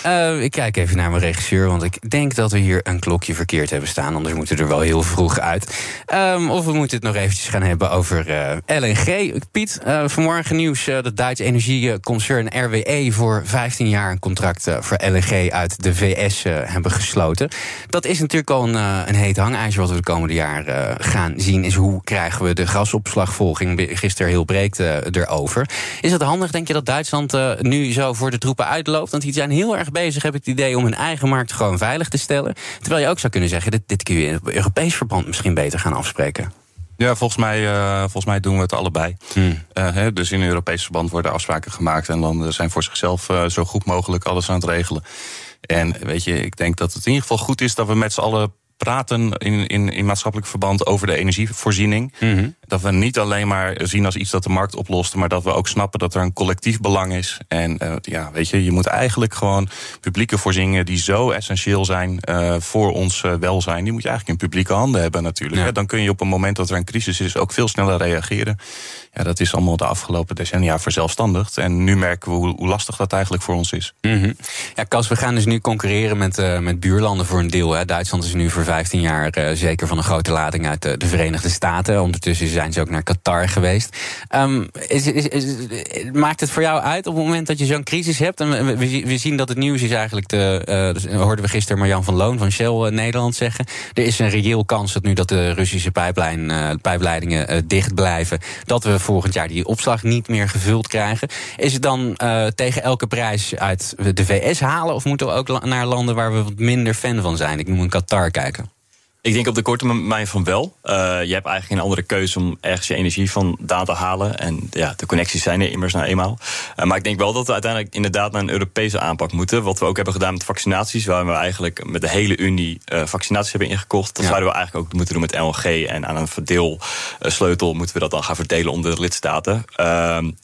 Uh, ik kijk even naar mijn regisseur, want ik denk dat we hier een klokje verkeerd hebben staan. Anders moeten we er wel heel vroeg uit. Um, of we moeten het nog eventjes gaan hebben over eh, LNG. Piet, uh, vanmorgen nieuws dat Duits energieconcern RWE voor 15 jaar een contract voor LNG uit de VS hebben gesloten. Dat is natuurlijk al een, een heet hangijzer wat we de komende jaren gaan zien. Is hoe krijgen we de gasopslagvolging gisteren heel breed erover. Is het handig, denk je, dat Duitsland nu zo voor de troepen uitloopt? Want die zijn heel erg bezig, heb ik het idee, om hun eigen markt gewoon veilig te stellen. Terwijl je ook zou kunnen zeggen, dit, dit kun je in het Europees verband misschien beter gaan afspreken. Ja, volgens mij, uh, volgens mij doen we het allebei. Hmm. Uh, dus in Europees verband worden afspraken gemaakt en landen zijn voor zichzelf uh, zo goed mogelijk alles aan het regelen. En weet je, ik denk dat het in ieder geval goed is dat we met z'n allen praten in, in, in maatschappelijk verband over de energievoorziening. Mhm. Dat we niet alleen maar zien als iets dat de markt oplost, maar dat we ook snappen dat er een collectief belang is. En uh, ja, weet je, je moet eigenlijk gewoon publieke voorzieningen die zo essentieel zijn uh, voor ons uh, welzijn, die moet je eigenlijk in publieke handen hebben natuurlijk. Dan kun je op een moment dat er een crisis is ook veel sneller reageren. Ja, dat is allemaal de afgelopen decennia verzelfstandigd. En nu merken we hoe, hoe lastig dat eigenlijk voor ons is. Mm Ja, Cas, we gaan dus nu concurreren met, met buurlanden voor een deel. Hè. Duitsland is nu voor 15 jaar uh, zeker van een grote lading uit de, de, Verenigde Staten. Ondertussen zijn ze ook naar Qatar geweest. Um, is, maakt het voor jou uit op het moment dat je zo'n crisis hebt? En we, we, zien dat het nieuws is eigenlijk, de, uh, hoorden we gisteren Marjan van Loon van Shell Nederland zeggen. Er is een reëel kans dat nu dat de Russische pijpleidingen dicht blijven. Dat we volgend jaar die opslag niet meer gevuld krijgen. Is het dan tegen elke prijs uit de VS halen? Of moeten we ook naar landen waar we wat minder fan van zijn? Ik noem een Qatar kijken. Ik denk op de korte termijn van wel. Uh, je hebt eigenlijk geen andere keuze om ergens je energie vandaan te halen. En ja, de connecties zijn er immers nou eenmaal. Uh, maar ik denk wel dat we uiteindelijk inderdaad naar een Europese aanpak moeten. Wat we ook hebben gedaan met vaccinaties, waar we eigenlijk met de hele Unie uh, vaccinaties hebben ingekocht. Dat ja. zouden we eigenlijk ook moeten doen met LNG. En aan een verdeelsleutel moeten we dat dan gaan verdelen onder de lidstaten.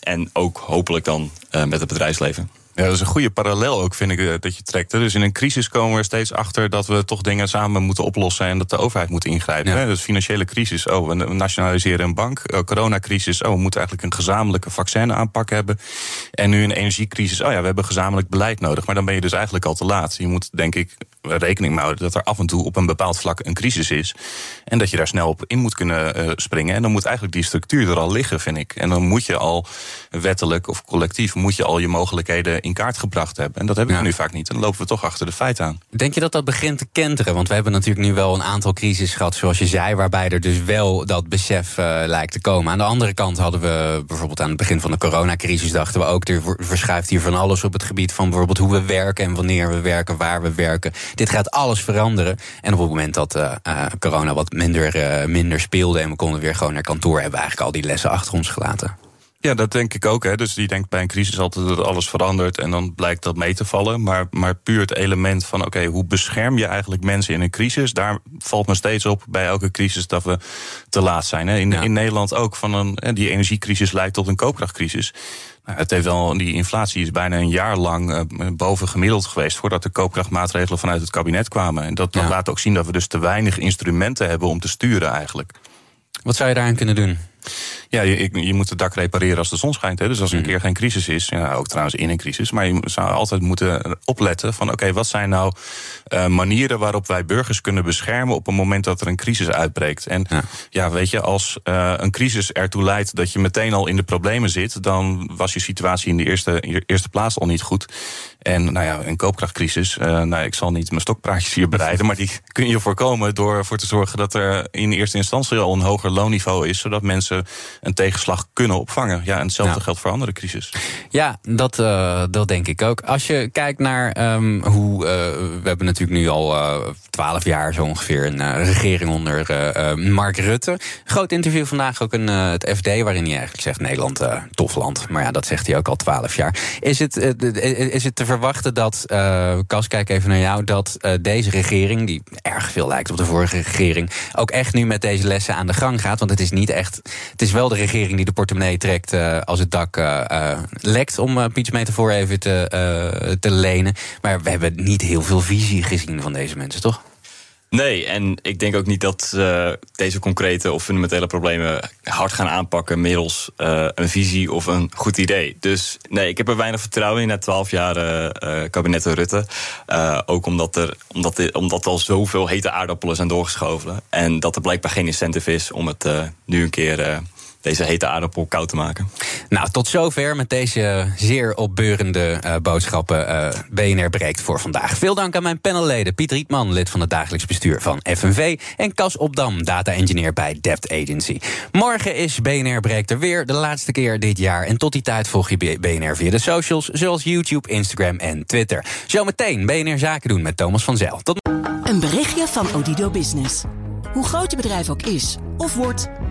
en ook hopelijk dan met het bedrijfsleven. Ja, dat is een goede parallel ook, vind ik, eh, dat je trekt. Dus in een crisis komen we steeds achter dat we toch dingen samen moeten oplossen en dat de overheid moet ingrijpen. Ja. Dus financiële crisis, oh, we nationaliseren een bank. Oh, coronacrisis, oh, we moeten eigenlijk een gezamenlijke vaccinaanpak hebben. En nu een energiecrisis, oh ja, we hebben gezamenlijk beleid nodig. Maar dan ben je dus eigenlijk al te laat. Je moet, denk ik, rekening mee houden dat er af en toe op een bepaald vlak een crisis is. En dat je daar snel op in moet kunnen uh, springen. En dan moet eigenlijk die structuur er al liggen, vind ik. En dan moet je al wettelijk of collectief moet je al je mogelijkheden in kaart gebracht hebben. En dat hebben we nu vaak niet. En dan lopen we toch achter de feiten aan. Denk je dat dat begint te kenteren? Want we hebben natuurlijk nu wel een aantal crisis gehad, zoals je zei, waarbij er dus wel dat besef uh, lijkt te komen. Aan de andere kant hadden we bijvoorbeeld aan het begin van de coronacrisis dachten we ook, er verschuift hier van alles op het gebied van bijvoorbeeld hoe we werken en wanneer we werken, waar we werken. Dit gaat alles veranderen. En op het moment dat uh, uh, corona wat minder, uh, minder speelde en we konden weer gewoon naar kantoor, hebben we eigenlijk al die lessen achter ons gelaten. Ja, dat denk ik ook. Hè. Dus die denkt bij een crisis altijd dat alles verandert en dan blijkt dat mee te vallen. Maar, maar puur het element van oké, hoe bescherm je eigenlijk mensen in een crisis? Daar valt me steeds op bij elke crisis dat we te laat zijn. Hè. In, ja. in Nederland ook van een, die energiecrisis leidt tot een koopkrachtcrisis. Nou, het heeft wel, die inflatie is bijna een jaar lang uh, boven gemiddeld geweest voordat de koopkrachtmaatregelen vanuit het kabinet kwamen. En dat, dat ja. laat ook zien dat we dus te weinig instrumenten hebben om te sturen eigenlijk. Wat zou je daaraan kunnen doen? Ja, je, je, moet het dak repareren als de zon schijnt. Hè. Dus als er een keer geen crisis is, ja, ook trouwens in een crisis, maar je zou altijd moeten opletten van oké, okay, wat zijn nou uh, manieren waarop wij burgers kunnen beschermen op een moment dat er een crisis uitbreekt. En ja, ja weet je, als uh, een crisis ertoe leidt dat je meteen al in de problemen zit, dan was je situatie in de eerste, eerste plaats al niet goed. En nou ja, een koopkrachtcrisis, uh, nou, ik zal niet mijn stokpraatjes hier bereiden, maar die kun je voorkomen door ervoor te zorgen dat er in eerste instantie al een hoger loonniveau is, zodat mensen een tegenslag kunnen opvangen. Ja, en hetzelfde geldt voor andere crisis. Ja, dat, uh, dat denk ik ook. Als je kijkt naar um, hoe. Uh, we hebben natuurlijk nu al twaalf jaar zo ongeveer een regering onder Mark Rutte. Groot interview vandaag ook in het FD, waarin hij eigenlijk zegt: Nederland, tof land. Maar ja, dat zegt hij ook al twaalf jaar. Is het, is het te verwachten dat. Kas, kijk even naar jou. Dat deze regering, die erg veel lijkt op de vorige regering. ook echt nu met deze lessen aan de gang gaat. Want het is niet echt. Het is wel de regering die de portemonnee trekt uh, als het dak uh, uh, lekt, om uh, Piets metafoor even te, te lenen. Maar we hebben niet heel veel visie gezien van deze mensen, toch? Nee, en ik denk ook niet dat uh, deze concrete of fundamentele problemen hard gaan aanpakken middels uh, een visie of een goed idee. Dus nee, ik heb er weinig vertrouwen in na twaalf jaar uh, kabinetten Rutte. ook omdat er, omdat, omdat al zoveel hete aardappelen zijn doorgeschoven. En dat er blijkbaar geen incentive is om het nu een keer deze hete aardappel koud te maken. Nou, tot zover met deze zeer opbeurende uh, boodschappen uh, BNR breekt voor vandaag. Veel dank aan mijn panelleden Piet Rietman, lid van het dagelijks bestuur van FNV... en Cas Opdam, data-engineer bij Debt Agency. Morgen is BNR breekt er weer, de laatste keer dit jaar. En tot die tijd volg je BNR via de socials, zoals YouTube, Instagram en Twitter. Zometeen BNR Zaken doen met Thomas van Zel. Tot... Een berichtje van Odido Business. Hoe groot je bedrijf ook is of wordt...